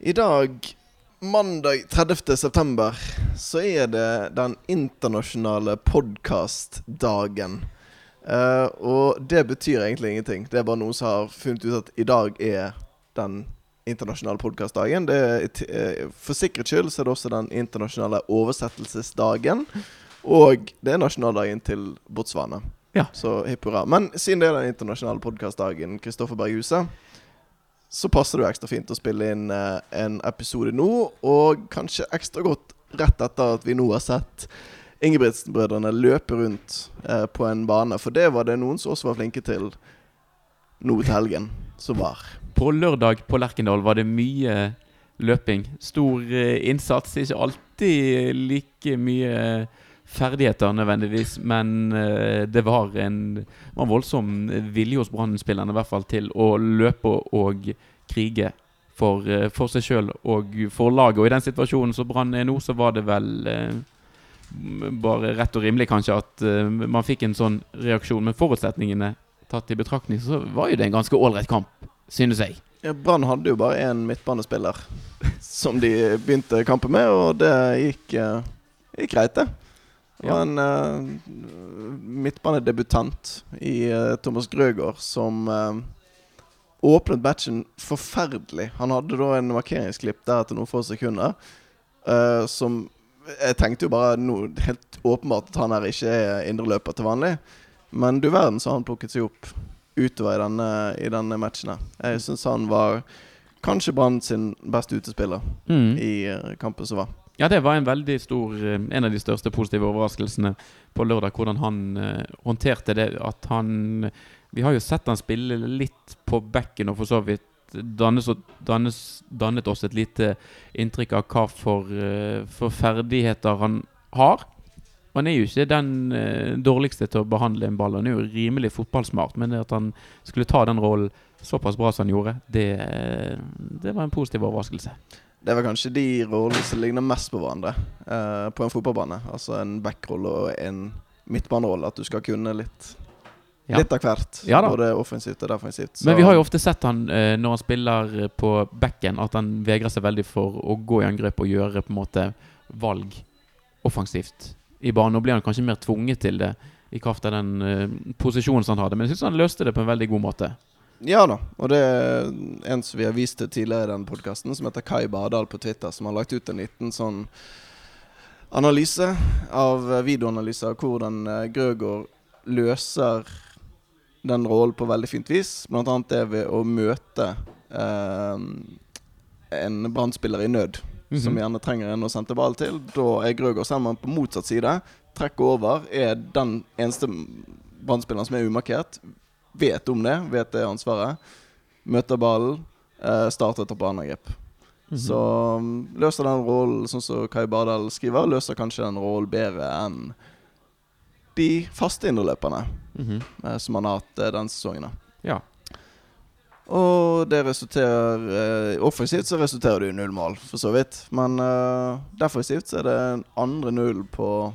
I dag, mandag 30. september, så er det den internasjonale podkastdagen. Uh, og det betyr egentlig ingenting. Det er bare noen som har funnet ut at i dag er den internasjonale podkastdagen. Uh, for sikkerhets skyld så er det også den internasjonale oversettelsesdagen. Og det er nasjonaldagen til Botswana. Ja. Så hipp hurra. Men siden det er den internasjonale podkastdagen, Kristoffer Berghuset, så passer det jo ekstra fint å spille inn uh, en episode nå. Og kanskje ekstra godt rett etter at vi nå har sett Ingebrigtsen-brødrene løpe rundt uh, på en bane. For det var det noen som også var flinke til nå til helgen, som var. På lørdag på Lerkendal var det mye løping. Stor uh, innsats. Ikke alltid like mye ferdigheter nødvendigvis, men det var en, var en voldsom vilje hos Brann-spillerne til å løpe og krige for, for seg sjøl og for laget. Og i den situasjonen som Brann er nå, så var det vel bare rett og rimelig kanskje at man fikk en sånn reaksjon. Men forutsetningene tatt i betraktning, så var jo det en ganske ålreit kamp, synes jeg. Ja, Brann hadde jo bare én midtbanespiller som de begynte kampen med, og det gikk, gikk greit, det. Det var en uh, midtbanedebutant i Thomas Grøgaard som åpnet matchen forferdelig. Han hadde da en markeringsklipp der etter noen få sekunder som jeg tenkte jo bare no, helt åpenbart at han her ikke er indreløper til vanlig. Men du verden så har han plukket seg opp utover i denne, i denne matchen. Jeg syns han var kanskje Brann sin beste utespiller mm. i uh, kampen som var. Ja, det var en veldig stor uh, En av de største positive overraskelsene på lørdag. Hvordan han uh, håndterte det. At han Vi har jo sett han spille litt på bekken og for så vidt dannes, dannes, dannet oss et lite inntrykk av hva for, for, ferdigheter han har. Han er jo ikke den dårligste til å behandle en ball. Han er jo rimelig fotballsmart, men at han skulle ta den rollen såpass bra som han gjorde, det, det var en positiv overraskelse. Det var kanskje de rollene som ligner mest på hverandre uh, på en fotballbane. Altså en backrolle og en midtbanerolle. At du skal kunne litt ja. Litt av hvert. Ja, både offensivt og defensivt. Så. Men vi har jo ofte sett han eh, når han spiller på backen, at han vegrer seg veldig for å gå i angrep og gjøre på en måte valg offensivt i banen. Nå blir han kanskje mer tvunget til det i kraft av den eh, posisjonen som han hadde, men jeg syns han løste det på en veldig god måte. Ja da, og det er en som vi har vist til tidligere i den podkasten, som heter Kai Bardal på Twitter, som har lagt ut en liten sånn analyse av videoanalyse av hvordan eh, Grøgaard løser den rollen på veldig fint vis. Blant annet det ved å møte eh, en brann i nød, mm -hmm. som gjerne trenger en å sende ball til. Da er Grøgaard sammen på motsatt side. Trekker over. Er den eneste brann som er umarkert. Vet om det, vet det ansvaret. Møter ballen. Eh, starter på angrep. Mm -hmm. Så løser den rollen, sånn som Kai Bardal skriver, løser kanskje den rollen bedre enn de faste indreløperne mm -hmm. som han har hatt eh, denne sesongen. Ja. Og det resulterer eh, Offensivt så resulterer det i null mål, for så vidt. Men eh, defensivt så er det en andre null på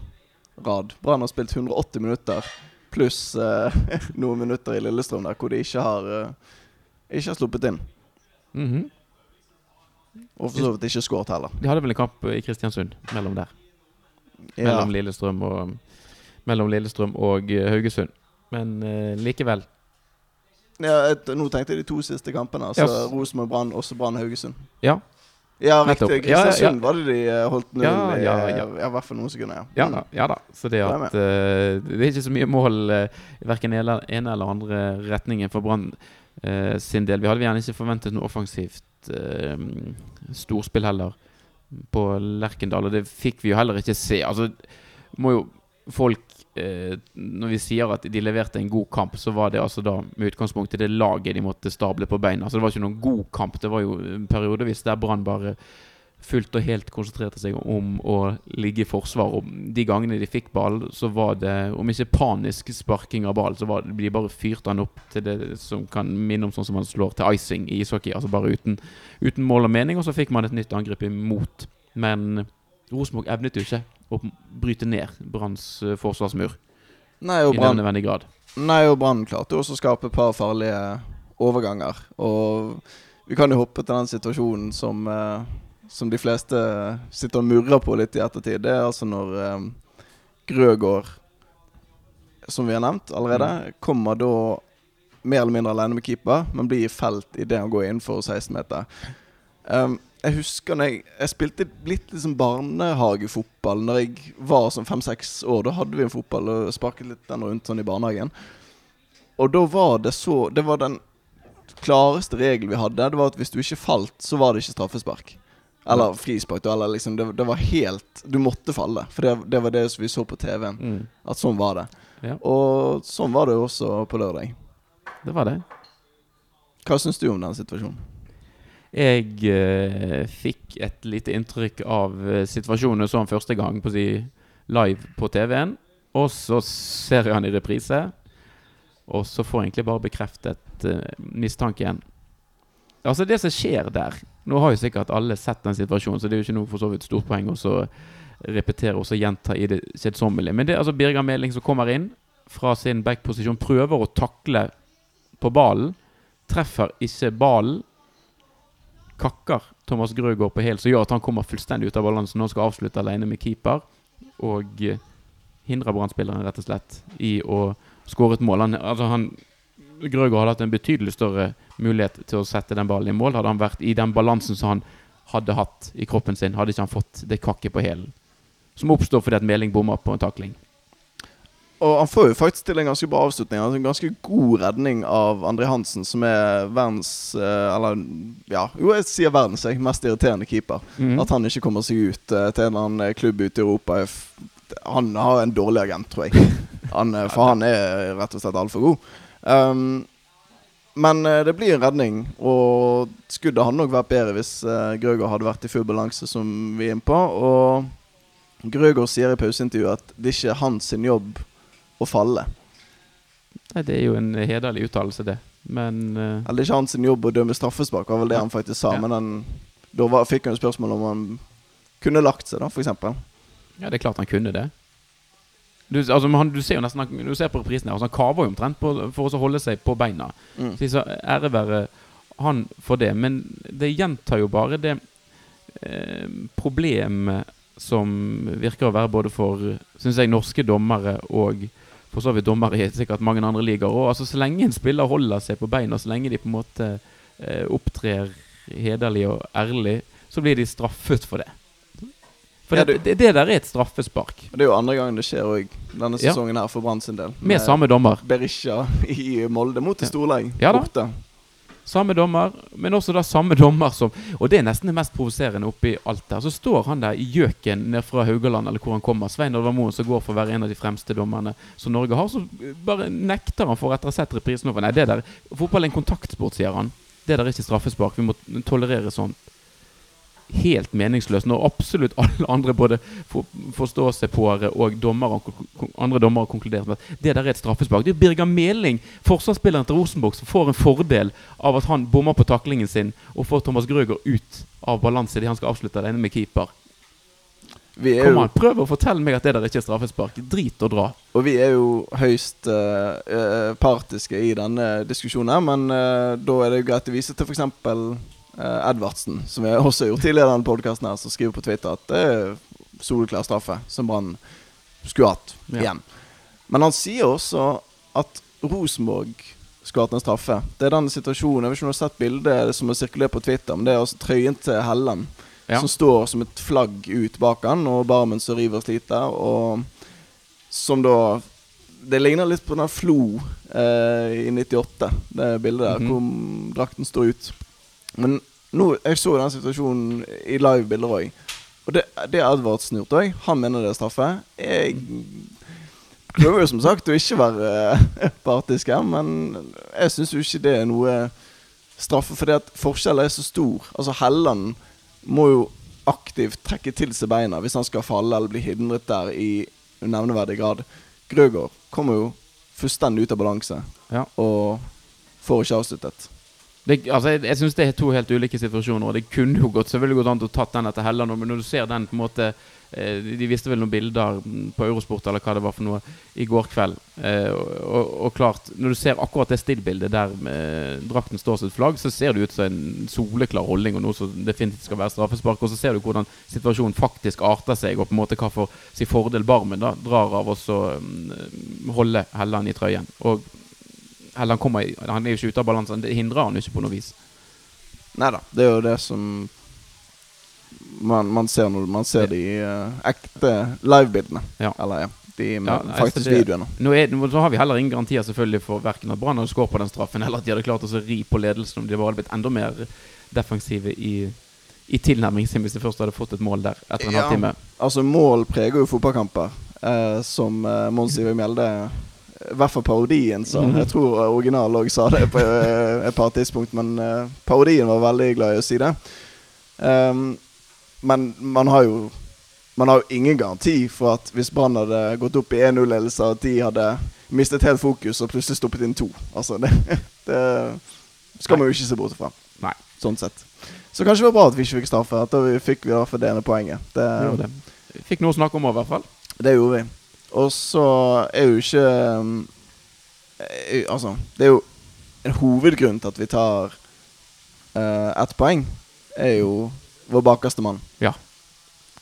rad. Brann har spilt 180 minutter pluss uh, noen minutter i Lillestrøm der hvor de ikke har, uh, ikke har sluppet inn. Mm -hmm. Og for så vidt ikke skåret heller. De hadde vel en kamp i Kristiansund mellom der. Ja. Mellom Lillestrøm og mellom Lillestrøm og eh, Haugesund. Men uh, likevel. Ja, et, nå tenkte jeg de to siste kampene. Altså ja. Rosenborg, Brann, også Brann Haugesund. Ja. Ja, riktig. Kristiansund var det de uh, holdt null ja, ja, ja. i hvert fall noen sekunder. Ja, ja, da, ja da. Så det at uh, Det er ikke så mye mål uh, verken ene eller andre retningen for Brann uh, sin del. Vi hadde gjerne ikke forventet noe offensivt storspill heller på Lerkendal, og det fikk vi jo heller ikke se. Altså, må jo folk eh, Når vi sier at de leverte en god kamp, så var det altså da med utgangspunkt i det laget de måtte stable på beina. Så det var ikke noen god kamp. Det var jo periodevis der Brann bare fullt og helt konsentrerte seg om å ligge i forsvar. Og de gangene de fikk ball, så var det, om ikke panisk sparking av ball, så var det, de bare fyrte han opp til det som kan minne om sånn som man slår til icing i ishockey. Altså bare uten, uten mål og mening, og så fikk man et nytt angrep imot. Men Rosenborg evnet jo ikke å bryte ned Branns uh, forsvarsmur Nei, og i Brann, grad. Nei, og Brann klarte også å skape et par farlige overganger. Og vi kan jo hoppe til den situasjonen som, eh, som de fleste sitter og murrer på litt i ettertid. Det er altså når eh, Grøgaard, som vi har nevnt allerede, mm. kommer da mer eller mindre alene med keeper, men blir felt idet han går innenfor 16 meter. Um, jeg husker når jeg, jeg spilte litt liksom barnehagefotball Når jeg var sånn fem-seks år. Da hadde vi en fotball og sparket litt den rundt sånn i barnehagen. Og da var det så Det var den klareste regelen vi hadde. Det var at hvis du ikke falt, så var det ikke straffespark. Eller frispark. Eller liksom det, det, var helt Du måtte falle. For det, det var det vi så på TV-en. Mm. At sånn var det. Ja. Og sånn var det også på lørdag. Det var det. Hva syns du om den situasjonen? Jeg eh, fikk et lite inntrykk av eh, situasjonen sånn første gang på si, live på TV-en. Og så ser jeg han i reprise. Og så får jeg egentlig bare bekreftet eh, mistanken. Altså, det som skjer der Nå har jo sikkert alle sett den situasjonen, så det er jo ikke noe for så vidt stort poeng å repetere og gjenta i det kjedsommelige. Men det er altså Birger Meling som kommer inn fra sin backposisjon, prøver å takle på ballen. Treffer ikke ballen. Kakker Thomas Grøgaard på hæl, som gjør at han kommer fullstendig ut av balansen når han skal avslutte alene med keeper. Og uh, hindrer Brann-spilleren rett og slett i å skåret mål. Han, altså han, Grøgaard hadde hatt en betydelig større mulighet til å sette den ballen i mål. Hadde han vært i den balansen som han hadde hatt i kroppen sin, hadde ikke han fått det kakket på hælen. Som oppstår fordi at Meling bommer på en takling. Og han får jo faktisk til en ganske bra avslutning. Altså en ganske god redning av André Hansen, som er verdens eh, Eller ja, jo, jeg sier verdens jeg, mest irriterende keeper. Mm. At han ikke kommer seg ut uh, til en eller annen klubb ute i Europa. Han har en dårlig agent, tror jeg. Han, eh, for han er rett og slett altfor god. Um, men det blir en redning, og skuddet hadde nok vært bedre hvis uh, Grøgaard hadde vært i full balanse, som vi er inne på. Og Grøger sier i pauseintervjuet at det ikke er hans jobb å falle. Nei, Det er jo en hederlig uttalelse, det. Men uh, Eller er ikke hans jobb å dømme straffespark, var vel det han faktisk sa. Ja. Men han, da var, fikk han spørsmål om han kunne lagt seg, da, f.eks. Ja, det er klart han kunne det. Du, altså, han, du ser jo nesten Du ser på reprisen her, altså, han kaver jo omtrent på, for å holde seg på beina. Mm. Så ære være han for det. Men det gjentar jo bare det eh, problemet som virker å være både for synes jeg, norske dommere og for så vidt dommere i sikkert mange andre ligaer. òg. altså, så lenge en spiller holder seg på beina, så lenge de på en måte eh, opptrer hederlig og ærlig, så blir de straffet for det. For ja, det, det, det, der er et straffespark. Det er jo andre gangen det skjer òg denne sesongen her for Brann sin del. Med, med, samme dommer. Berisha i Molde mot et storlag. Ja, borte. Samme dommer, men også da samme dommer som Og det er nesten det mest provoserende oppi alt der. Så står han der i gjøken ned fra Haugaland, eller hvor han kommer. Svein Oddvar Moen som går for å være en av de fremste dommerne som Norge har. Så bare nekter han for etter å ha sett reprisen over. Nei, det der Fotball er en kontaktsport, sier han. Det der er ikke straffespark. Vi må tolerere sånt helt meningsløs når absolutt alle andre, både for, forståsegpåere og dommer, andre dommere, har konkludert med at det der er et straffespark. Det er Birger Meling, forsvarsspilleren til Rosenborg, som får en fordel av at han bommer på taklingen sin og får Thomas Grøger ut av balanse idet han skal avslutte alene med keeper. Kom an, Prøv å fortelle meg at det der ikke er straffespark. Drit og dra. Og vi er jo høyst uh, partiske i denne diskusjonen, men uh, da er det jo greit å vise til f.eks uh, Edvardsen, som vi også har gjort tidligere i denne podkasten, som skriver på Twitter at det er soleklar straffe som Brann skulle hatt ja. igjen. Men han sier også at Rosenborg skulle hatt en straffe. Det er den situasjonen. Jeg vet ikke om du har sett bildet som er sirkulert på Twitter, men det er altså trøyen til Helland ja. som står som et flagg ut bak han, og Barmen som river og sliter, og som da det ligner litt på den Flo eh, i 98, det bildet der, mm -hmm. hvor drakten står ut. Men nå, jeg så den situasjonen i live-bilder òg. Og det, det Edvardsen gjort òg. Han mener det er straffe. Jeg prøver jo som sagt å ikke være uh, partisk her, men jeg syns jo ikke det er noe straffe, fordi at forskjellen er så stor. Altså Helland må jo aktivt trekke til seg beina hvis han skal falle eller bli hindret der i nevneverdig grad. Grøgaard kommer jo fullstendig ut av balanse ja. og får ikke avsluttet. Det, altså, jeg jeg syns det er to helt ulike situasjoner. Og Det kunne jo gått selvfølgelig gått an å tatt den etter Helland, men når du ser den på en måte eh, De viste vel noen bilder på Eurosport eller hva det var for noe i går kveld. Eh, og, og, og klart, når du ser akkurat det stillbildet der med drakten står som et flagg, så ser det ut som en soleklar holdning og noe som definitivt skal være straffespark. Og så ser du hvordan situasjonen faktisk arter seg, og på en måte hva for sin fordel Barmen da drar av å um, holde Helland i trøyen. Og eller han, kommer, han er jo ikke ute av balansen. Det hindrer han jo ikke på noe vis. Nei da. Det er jo det som man, man ser når man ser de uh, ekte livebildene. Ja. Eller ja, de Ja, faktisk det- videoene. Nå, er, nå har vi heller ingen garantier selvfølgelig for verken at Brann hadde skåret på den straffen, eller at de hadde klart å ri på ledelsen om de bare hadde blitt enda mer defensive i, i tilnærmingen sin hvis de først hadde fått et mål der etter en Ja. halvtime. Altså, mål preger jo fotballkamper. Eh, som eh, Mons Iver Mjelde I hvert fall parodien sa. Mhm. Jeg tror originalen òg sa det på eh, et par tidspunkt, men eh, parodien var veldig glad i å si det. Um, men man har jo Man har jo ingen garanti for at hvis Brann hadde gått opp i 1-0-ledelse, at de hadde mistet helt fokus og plutselig stoppet inn to. Altså, det, det skal man jo ikke se bort fra. Nei. Sånn sett. Så kanskje det var bra at vi ikke fikk straffe. At da vi fikk vi i hvert fall det ene poenget. Det, Det det. Fikk noe å snakke om i hvert fall. det gjorde vi. Og så er jo ikke um, eh, Altså, det er jo en hovedgrunn til at vi tar uh, ett poeng, er jo vår bakerste mann. Ja.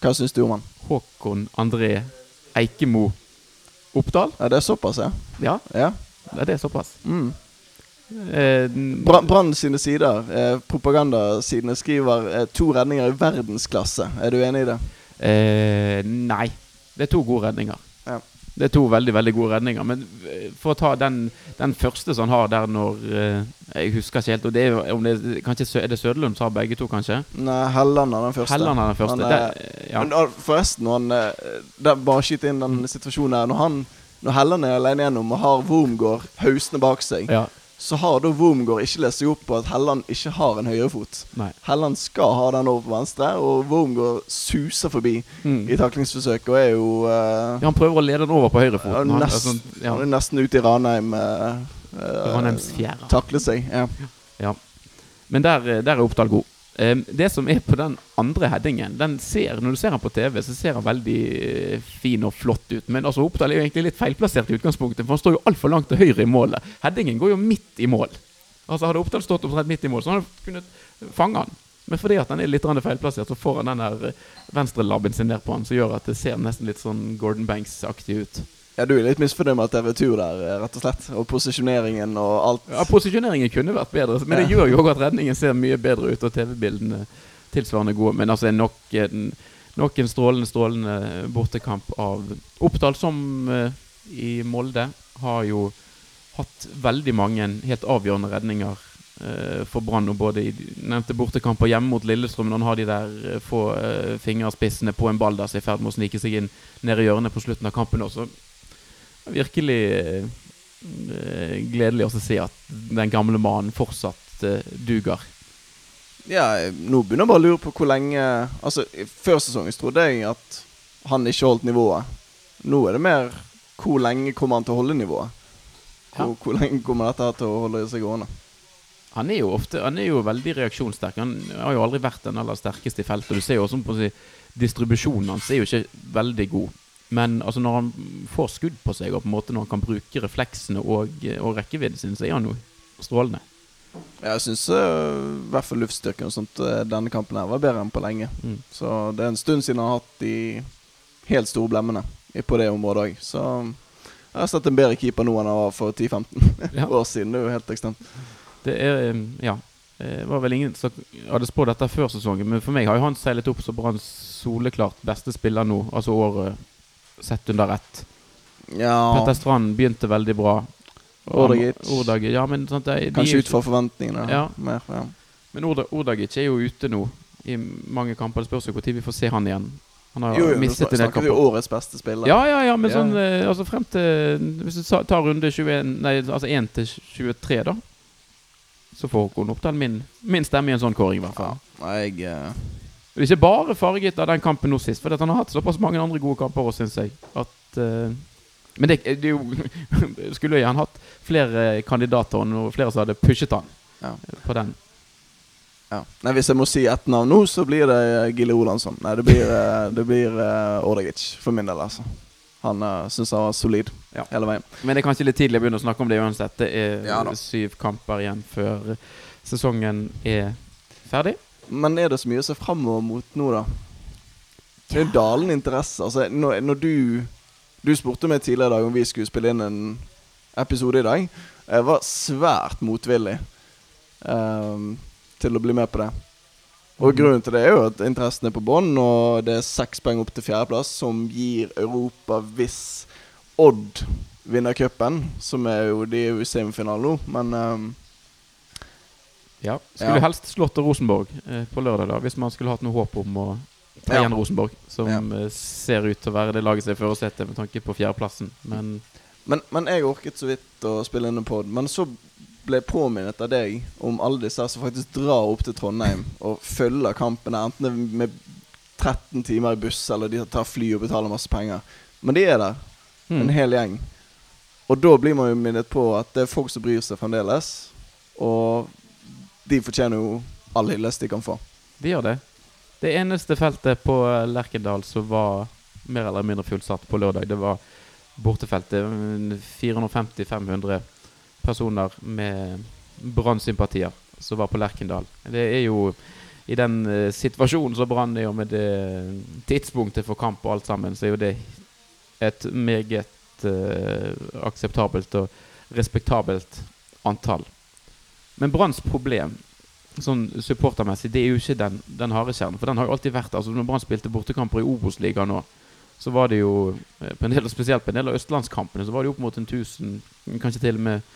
Hva syns du om han? Håkon André Eikemo Oppdal. Ja, det er såpass, ja? Ja, ja. det er såpass. Mm. Eh, Brann sine sider, eh, propagandasidene, skriver eh, to redninger i verdensklasse. Er du enig i det? Eh, nei. Det er to gode redninger. Ja. Det er to veldig veldig gode redninger. Men eh, for å ta den, den første som han har der når eh, Jeg husker ikke helt. Og det er, om det, kanskje, er det Søderlund som har begge to, kanskje? Nei, Helland er den første. Helland er den første. Er- Det- ja. Men, forresten, når han eh, der, Bare skyte inn den situasjonen her. Når han Når Helland er alene gjennom og har Wormgård hausende bak seg, ja. Så har da Wormgård ikke lest seg opp på at Helland ikke har en høyrefot. Helland skal ha den over på venstre, og Wormgård suser forbi Mm. i taklingsforsøket og er jo uh, Ja, han prøver å lede den over på høyrefoten. ja, Han, nest, altså, ja, Han er nesten ute i Ranheim. Uh, Ranheims fjerde. takle seg. Ja. Ja. Men der, eh, der er Oppdal god. Eh, det som er på den andre headingen den ser, Når du ser den på TV, så ser den veldig eh, fin og flott ut. Men altså Oppdal er jo egentlig litt feilplassert i utgangspunktet, for han står jo altfor langt til høyre i målet. Headingen går jo midt i mål. Altså Hadde Oppdal stått omtrent midt i mål, så hadde han kunnet fange han. Men fordi at han er litt feilplassert, så får han den der eh, venstrelabben sin ned på han, som gjør at det ser nesten litt sånn Gordon Banks-aktig ut. Ja, du er litt misfornøyd med at det er retur der, eh, rett og slett. Og posisjoneringen og alt. Ja, Posisjoneringen kunne vært bedre, men det Ja. gjør jo òg at redningen ser mye bedre ut, og TV-bildene tilsvarende gode. Men altså nok en, nok en strålende, strålende bortekamp av Oppdal, som uh, i Molde har jo hatt veldig mange helt avgjørende redninger uh, for Brann. Både i nevnte bortekamper hjemme mot Lillestrøm, når han har de der uh, få eh, fingerspissene på en ball der som er i ferd med å snike seg inn nede i hjørnet på slutten av kampen også. Virkelig eh, gledelig å se at den gamle mannen fortsatt eh, duger. Ja, nå begynner jeg bare å lure på hvor lenge Altså, Før sesongen trodde jeg at han ikke holdt nivået. Nå er det mer hvor lenge kommer han til å holde nivået? Hvor, hvor lenge kommer dette til å holde seg gående? Han er jo ofte Han er jo veldig reaksjonssterk. Han har jo aldri vært den aller sterkeste i feltet. Du ser jo også på si, Distribusjonen hans er jo ikke veldig god. Men altså når han får skudd på seg, og på en måte når han kan bruke refleksene og, og rekkevidden sin, så er han jo strålende. Jeg syns i hvert fall luftstyrken og sånt eh, denne kampen her var bedre enn på lenge. Mm. Så det er en stund siden han har hatt de helt store blemmene på det området òg. Så jeg har sett en bedre keeper nå enn han var for 10-15 Ja. år siden. Det er jo helt ekstremt. Det er eh, Ja. Det var vel ingen som hadde spådd dette før sesongen, men for meg har jo han seilet opp som Branns soleklart beste spiller nå, altså året sett under ett. Ja, Petter Strand begynte veldig bra. Ordagic. Ordagic, ja, men sant, de er kanskje ut fra forventningene. Ja. Mer, ja. Men Ordagic er jo ute nå i mange kamper. Det spørs jo når vi får se han igjen. Han har Jo, jo, mistet en del snakker vi kamper. årets beste spiller. Ja, ja, ja, men Ja. sånn eh, altså frem til Hvis du tar runde 21 Nei, altså 1 til 23, da. Så får Håkon Oppdal min, min stemme i en sånn kåring, i hvert fall. Nei, jeg eh, Det er ikke bare farget av den kampen nå sist, for han har hatt såpass mange andre gode kamper òg, syns jeg. At uh, Men det, det jo Skulle jo gjerne hatt flere kandidater og flere som hadde pushet han. ja. på den. Ja. Nei, Hvis jeg må si ett navn nå, så blir det Gille Olansson. Nei, det blir, det blir uh, Ordegic for min del, altså. Han uh, syns han var solid ja. hele veien. Men det er kanskje litt tidlig å begynne å snakke om det uansett. Det er ja, syv kamper igjen før sesongen er ferdig. Men er det så mye å se framover mot nå, da? Det er jo dalende interesse. Altså, når, når, du Du spurte meg tidligere i dag om vi skulle spille inn en episode i dag. Jeg var svært motvillig um, til å bli med på det. Og mm. grunnen til det er jo at interessen er på bånn, og det er seks poeng opp til fjerdeplass, som gir Europa hvis Odd vinner cupen, som er jo De er jo i semifinalen nå, men um, Ja. Skulle ja. helst slått Rosenborg eh, på lørdag, da, hvis man skulle hatt noe håp om å ta igjen Rosenborg, som ja. Eh, ser ut til å være det laget som er førersetet med tanke på fjerdeplassen. Men, men, men jeg orket så vidt å spille inn en pod. Men så ble påminnet av deg om alle disse som faktisk drar opp til Trondheim og følger kampene, enten med 13 timer i buss eller de tar fly og betaler masse penger. Men de er der, mm. en hel gjeng. Og da blir man jo minnet på at det er folk som bryr seg fremdeles. Og de fortjener jo all hyllest de kan få. De gjør det. Det eneste feltet på Lerkendal som var mer eller mindre fullsatt på lørdag, det var bortefeltet. 450-500 personer med Brann-sympatier som var på Lerkendal. Det er jo i den uh, situasjonen som Brann er, og med det tidspunktet for kamp og alt sammen, så er jo det et meget uh, akseptabelt og respektabelt antall. Men Branns problem sånn supportermessig, det er jo ikke den, den harde kjernen. For den har jo alltid vært altså Når Brann spilte bortekamper i Obos-ligaen nå, så var det jo eh, på del, Spesielt på en del av østlandskampene så var det jo opp mot en tusen, kanskje til og med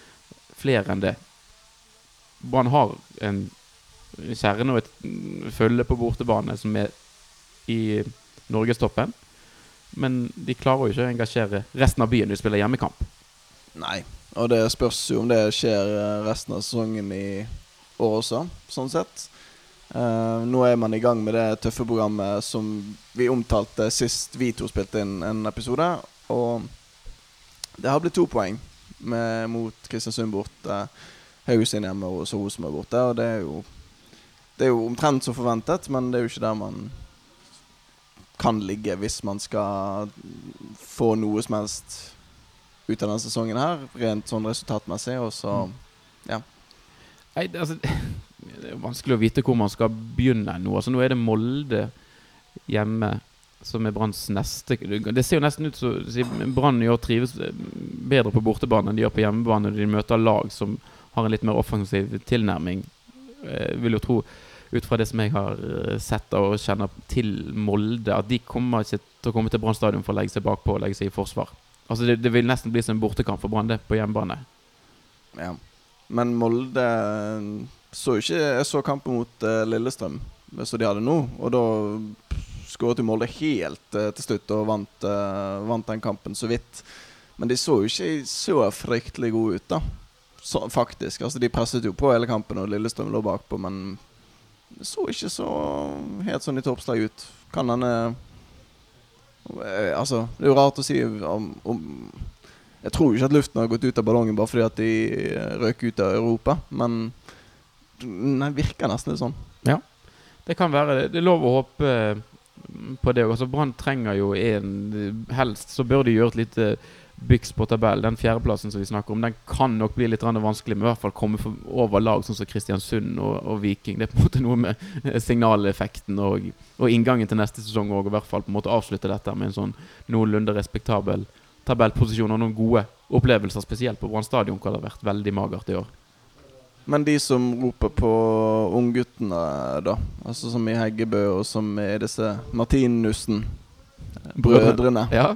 flere enn det. Brann har en kjerne og et følge på bortebane som er i norgestoppen. Men de klarer jo ikke å engasjere resten av byen når de spiller hjemmekamp. Nei, og det spørs jo om det skjer eh, resten av sesongen i år også, sånn sett. Uh, nå er man i gang med det tøffe programmet som vi omtalte sist vi to spilte inn en episode. Og det har blitt to poeng med, mot Kristiansund borte. Haugesund hjemme og så Rosenborg borte. Og det er jo Det er jo omtrent som forventet, men det er jo ikke der man kan ligge hvis man skal få noe som helst ut av denne sesongen her, rent sånn resultatmessig. Og så mm. ja. Nei, det, altså, det er vanskelig å vite hvor man skal begynne nå. Altså, nå er det Molde hjemme som er Branns neste Det ser jo nesten ut som Brann i år trives bedre på bortebane enn de gjør på hjemmebane når de møter lag som har en litt mer offensiv tilnærming. Jeg eh, vil jo tro, ut fra det som jeg har eh, sett og kjenner til Molde, at de kommer ikke til å komme til Brann stadion for å legge seg bakpå og legge seg i forsvar. Altså det, det vil nesten bli som en bortekamp for Brann, det, på hjemmebane. Ja. Men Molde eh, så ikke Jeg så kampen mot uh, Lillestrøm, som de hadde nå, og da skåret jo Molde helt til slutt og vant, vant, den kampen så vidt. Men de så jo ikke så fryktelig gode ut, da. Så, faktisk. Altså, de presset jo på hele kampen, og Lillestrøm lå bakpå, men det så ikke så helt sånn i toppslag ut. Kan hende Altså, det er jo rart å si om, om Jeg tror jo ikke at luften har gått ut av ballongen bare fordi at de røk ut av Europa, men det virker nesten litt sånn. Ja, det kan være det. Det er lov å håpe på det. Altså Brann trenger jo en Helst så bør de gjøre et lite byks på tabell. Den fjerdeplassen som vi snakker om, den kan nok bli litt vanskelig, men i hvert fall komme over lag sånn som Kristiansund og, og, Viking. Det er på en måte noe med signaleffekten og, og inngangen til neste sesong òg. I hvert fall på en måte avslutte dette med en sånn noenlunde respektabel tabellposisjon og noen gode opplevelser, spesielt på Brann stadion, hvor det har vært veldig magert i år. Men de som roper på ungguttene, da? Altså som i Heggebø, og som i disse Martinussen, brødrene. Ja.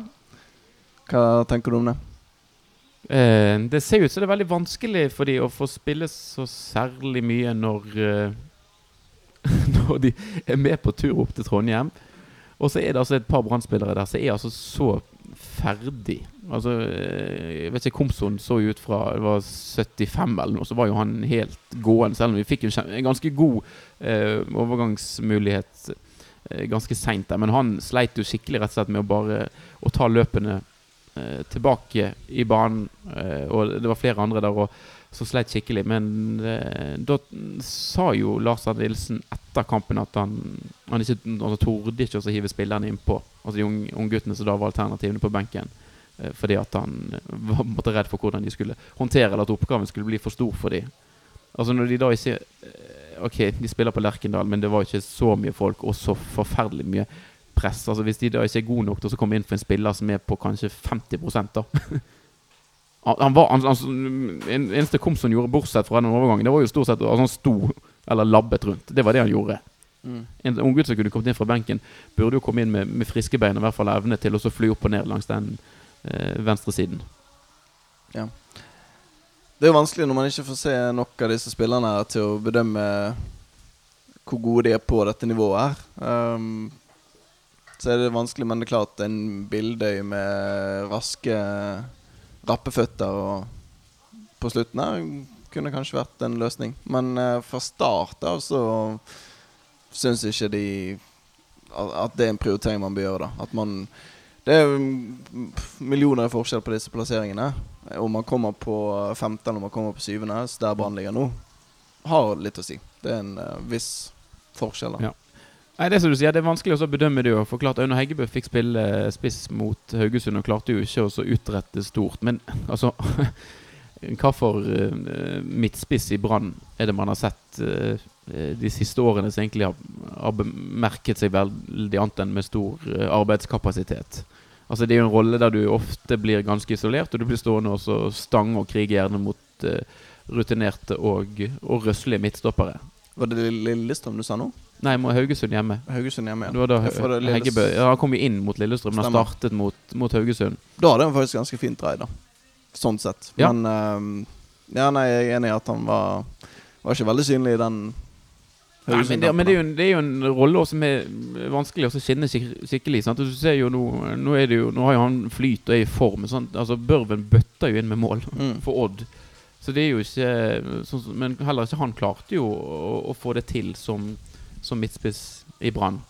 Hva tenker du om det? Eh, det ser ut som det er veldig vanskelig for de å få spille så særlig mye når eh, Når de er med på tur opp til Trondheim. Og så er det altså et par brann der som er altså så ferdig. Altså, eh, jeg vet ikke Komson så ut fra det var 75 eller noe, så var jo han helt gående. Selv om vi fikk en ganske god eh, overgangsmulighet eh, ganske seint der. Men han sleit jo skikkelig rett og slett med å bare å ta løpene tilbake i banen. Eh, og det var flere andre der òg som sleit skikkelig. Men eh, da sa jo Lars Arne Nilsen etter kampen at han, han ikke altså, torde ikke å hive spillerne innpå. Altså de ungguttene som da var alternativene på benken. Eh, fordi at han var måtte, redd for hvordan de skulle håndtere eller at oppgaven skulle bli for stor for dem. Altså når de da ikke eh, Ok, de spiller på Lerkendal, men det var ikke så mye folk og så forferdelig mye press. Altså Hvis de da ikke er gode nok til å komme inn for en spiller som er på kanskje 50 da Han var han, han, Eneste Komson gjorde, bortsett fra den overgangen, det var jo stort sett altså han sto eller labbet rundt. Det var det han gjorde. Mm. En unggutt som kunne kommet inn fra benken, burde jo komme inn med, med friske bein og i hvert fall evne til å fly opp og ned langs den eh, venstresiden. Ja. Det er jo vanskelig når man ikke får se nok av disse spillerne til å bedømme hvor gode de er på dette nivået her. Um, så er det vanskelig, men det er klart en Bildøy med raske rappeføtter og på slutten her kunne kanskje vært en løsning. Men uh, fra start av så syns ikke de at det er en prioritering man bør gjøre. da At man Det er millioner i forskjell på disse plasseringene. Om man kommer på femte eller om man kommer på syvende, der Brann ligger nå, har litt å si. Det er en uh, viss forskjell. da ja. Nei, det som du sier, det er vanskelig å bedømme det. For klart, Aune Heggebø fikk spille spiss mot Haugesund og klarte jo ikke å utrette stort. Men altså Hva for uh, midtspiss i Brann er det man har sett uh, de siste årene som egentlig har, har bemerket seg veldig annet enn med stor arbeidskapasitet? Altså Det er jo en rolle der du ofte blir ganske isolert, og du blir stående og stange og krige gjerne mot rutinerte og, og røslige midtstoppere. Var det Lillestrøm du sa nå? Nei, må Haugesund hjemme. Haugesund hjemme, ja. Det var da Heggebø ja, Han kom jo inn mot Lillestrøm, han startet mot, mot, Haugesund. Da hadde han faktisk ganske fint drei, da. Sånn sett. Ja. Men uh, Ja, nei, jeg er enig i at han var Var ikke veldig synlig i den Nei, men, det, men det, er jo en, det er jo en rolle som er vanskelig å skinne skikkelig. Sant? Du ser jo nå, nå, er det jo, nå har jo han flyt og er i form. Sant? Altså Børven bøtter jo inn med mål mm. for Odd. Så det er jo ikke sånn, Men heller ikke han klarte jo å, å få det til som, som midtspiss i Brann.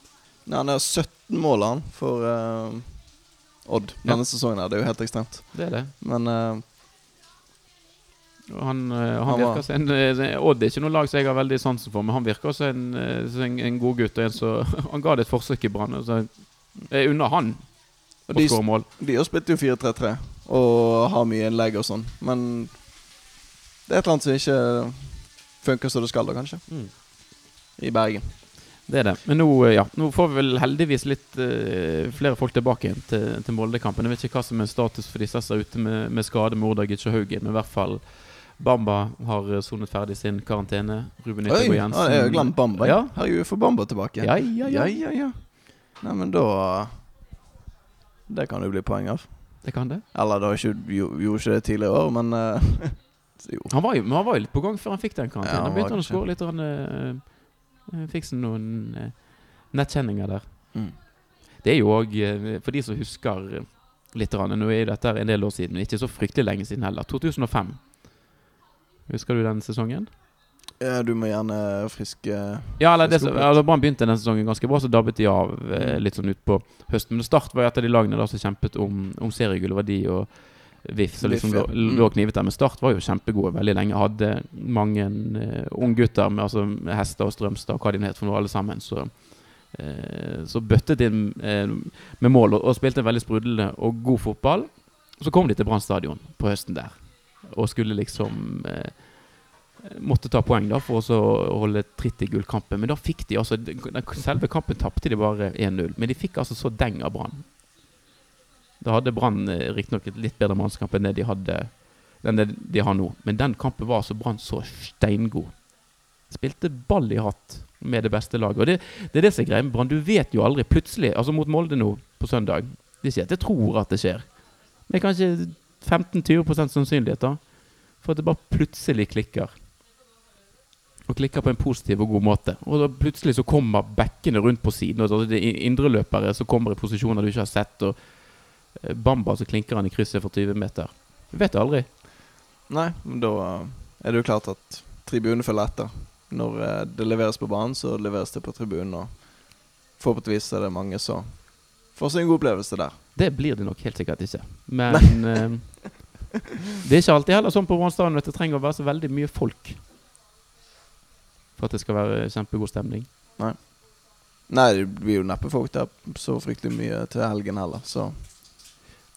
Ja, han har 17 mål han for uh, Odd denne ja. sesongen. her Det er jo helt ekstremt. Det er det. Men uh, han, uh, han, han virker som en Odd er ikke noe lag som jeg har veldig sansen for, men han virker også en, en, en god gutt. En så, han ga det et forsøk i Brann. Jeg unner han å skåre mål. De har spilt jo 4-3-3 og har mye innlegg og sånn, men det er et eller annet som ikke funker som det skal, da, kanskje. Mm. I Bergen. Det er det. Men nå, eh, ja, nå får vi vel heldigvis litt uh, flere folk tilbake igjen til, til Molde-kampen. Jeg vet ikke hva som er status for disse som er ute med, med skade med Ordagic og Haugen. Men i hvert fall Bamba har eh, sonet ferdig sin karantene. Ruben Yttergård Jensen. Oi, jeg har glemt Bamba. Ja. Herregud, får Bamba tilbake. Ja, ja, ja. ja, ja, ja. Nei, men da Det kan jo bli poeng av. Det kan det. Eller da gjorde ikke det tidligere år, men uh, Han var, jo, han var jo litt på gang før han fikk den karantenen. Ja, da begynte han å skåre litt. Han, uh, fikk noen uh, nettkjenninger der. Mm. Det er jo òg, uh, for de som husker litt Nå er dette en del år siden, men ikke så fryktelig lenge siden heller. 2005. Husker du den sesongen? Ja, du må gjerne friske Ja, eller det, altså, Brann begynte den sesongen ganske bra, så dabbet de av eh, mm. litt sånn utpå høsten. Men Start var jo et av de lagene da som kjempet om, om seriegull. var de og VIF som liksom lå, mm. lå knivet der. Men Start var jo kjempegode veldig lenge. Hadde mange uh, unggutter med altså, Hester og Strømstad og hva de het for noe, alle sammen. Så, uh, så bøttet de uh, med mål og, og, spilte en veldig sprudlende og god fotball. Så kom de til Brann stadion på høsten der og skulle liksom uh, Måtte ta poeng da for å holde tritt i gullkampen. Men da fikk de altså Selve kampen tapte de bare 1-0. Men de fikk altså så deng av Brann. Da hadde Brann eh, riktignok et litt bedre mannskap enn det de hadde det de har nå. Men den kampen var altså Brann så steingod. Spilte ball i hatt med det beste laget. Og det, det er det som er greia med Brann. Du vet jo aldri. Plutselig, altså mot Molde nå på søndag De sier at jeg tror at det skjer. Det er kanskje 15-20 sannsynlighet da for at det bare plutselig klikker. Og klikker på en positiv og god måte. Og da plutselig så kommer bekkene rundt på siden. Og det er indreløpere som kommer i posisjoner du ikke har sett. og Bamba, så klinker han i krysset for 20 meter. Du vet du aldri. Nei, men da eh, er det jo klart at tribunen følger etter. Når eh, det leveres på banen, så leveres det på tribunen. Og forhåpentligvis er det mange som får seg en god opplevelse der. Det blir det nok helt sikkert ikke. Men eh, det er ikke alltid heller sånn på Brann at det trenger å være så veldig mye folk for at det skal være kjempegod stemning. Nei. Nei, det blir jo neppe folk der så fryktelig mye til helgen heller, så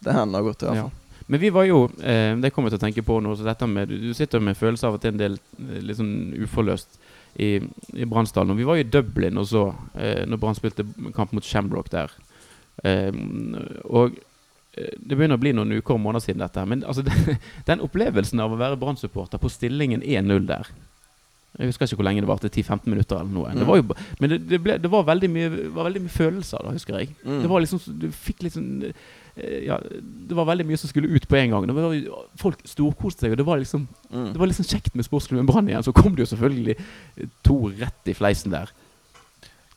det hender godt, i hvert fall. Ja. Men vi var jo eh, Det kommer jeg til å tenke på nå. Så dette med, du sitter med følelse av at det er en del eh, litt sånn uforløst i, i Bransdalen. Vi var jo i Dublin og så, eh, når Brann spilte kamp mot Shamrock der. Eh, og det begynner å bli noen uker og måneder siden dette. Men altså, den, den opplevelsen av å være Brann-supporter på stillingen 1-0 der jeg husker ikke hvor lenge det varte. 10-15 minutter eller noe. Mm. Det jo, men det, det, ble, det, var, veldig mye, var veldig mye følelser da, husker jeg. Mm. Det var liksom Du fikk liksom Eh, ja, det var veldig mye som skulle ut på en gang. Var, folk storkoste seg, og det var liksom mm. Det var liksom kjekt med sportsklubben Brann igjen. Så kom det jo selvfølgelig to rett i fleisen der.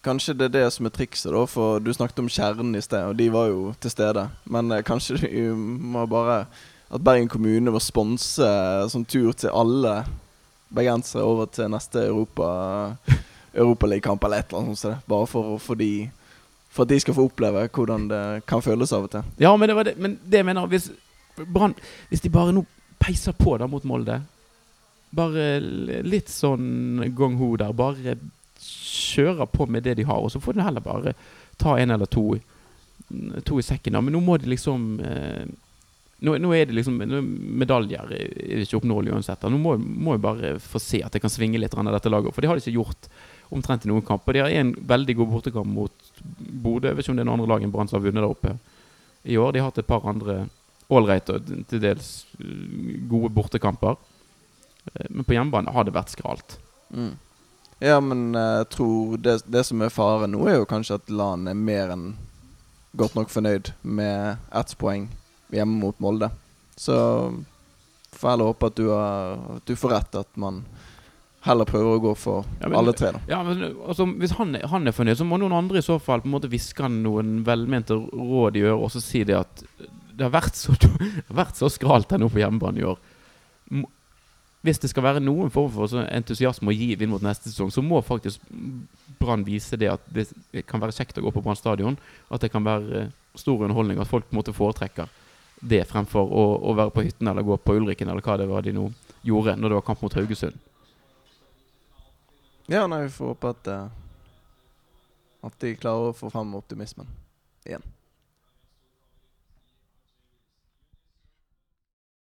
Kanskje det er det som er trikset, da, for du snakket om kjernen i sted, og de var jo til stede. Men eh, kanskje vi må bare At Bergen kommune må sponse sånn tur til alle bergensere over til neste Europa Europaligakamp eller et eller annet sånt. Bare for, for de for at de skal få oppleve hvordan det kan føles av og til. Ja, men det det, men det jeg Hvis, Brann, hvis de bare nå peiser på da mot Molde Bare litt sånn gong ho der. Bare kjører på med det de har, og så får de heller bare ta en eller to, to i sekken. da Men nå må de liksom eh, nå, nå, er det liksom Medaljer er ikke oppnåelig uansett. Nå må, må jeg bare få se at det kan svinge litt av dette laget. For det har de ikke gjort omtrent i noen kamper. De har en veldig god bortekamp mot Bodø. Jeg vet ikke om det er noen andre lag enn Brann som har vunnet der oppe i år. De har hatt et par andre ålreite og til dels uh, gode bortekamper. Eh, men på hjemmebane har det vært skralt. Mm. Ja, men eh, jeg tror det, det, som er faren nå, er jo kanskje at Lan er mer enn godt nok fornøyd med ett poeng hjemme mot Molde. Så får heller håpe at du, har, at du får rett, at man heller prøver å gå for ja, men, alle tre. da Ja, men altså, Hvis han han er, fornøyd, så må noen andre i så fall på en måte hviske han noen velmente råd i øret og så si det at det har vært så, har vært så skralt her nå på hjemmebane i år. Hvis det skal være noen form for entusiasme å gi inn mot neste sesong, så må faktisk Brann vise det at det kan være kjekt å gå på Brann stadion. At det kan være stor underholdning. At folk på en måte foretrekker det fremfor å, å være på hytten eller gå på Ulriken eller hva det var de nå gjorde når det var kamp mot Haugesund. Ja, nei, vi får håpe at, uh, at de klarer å få frem optimismen igjen.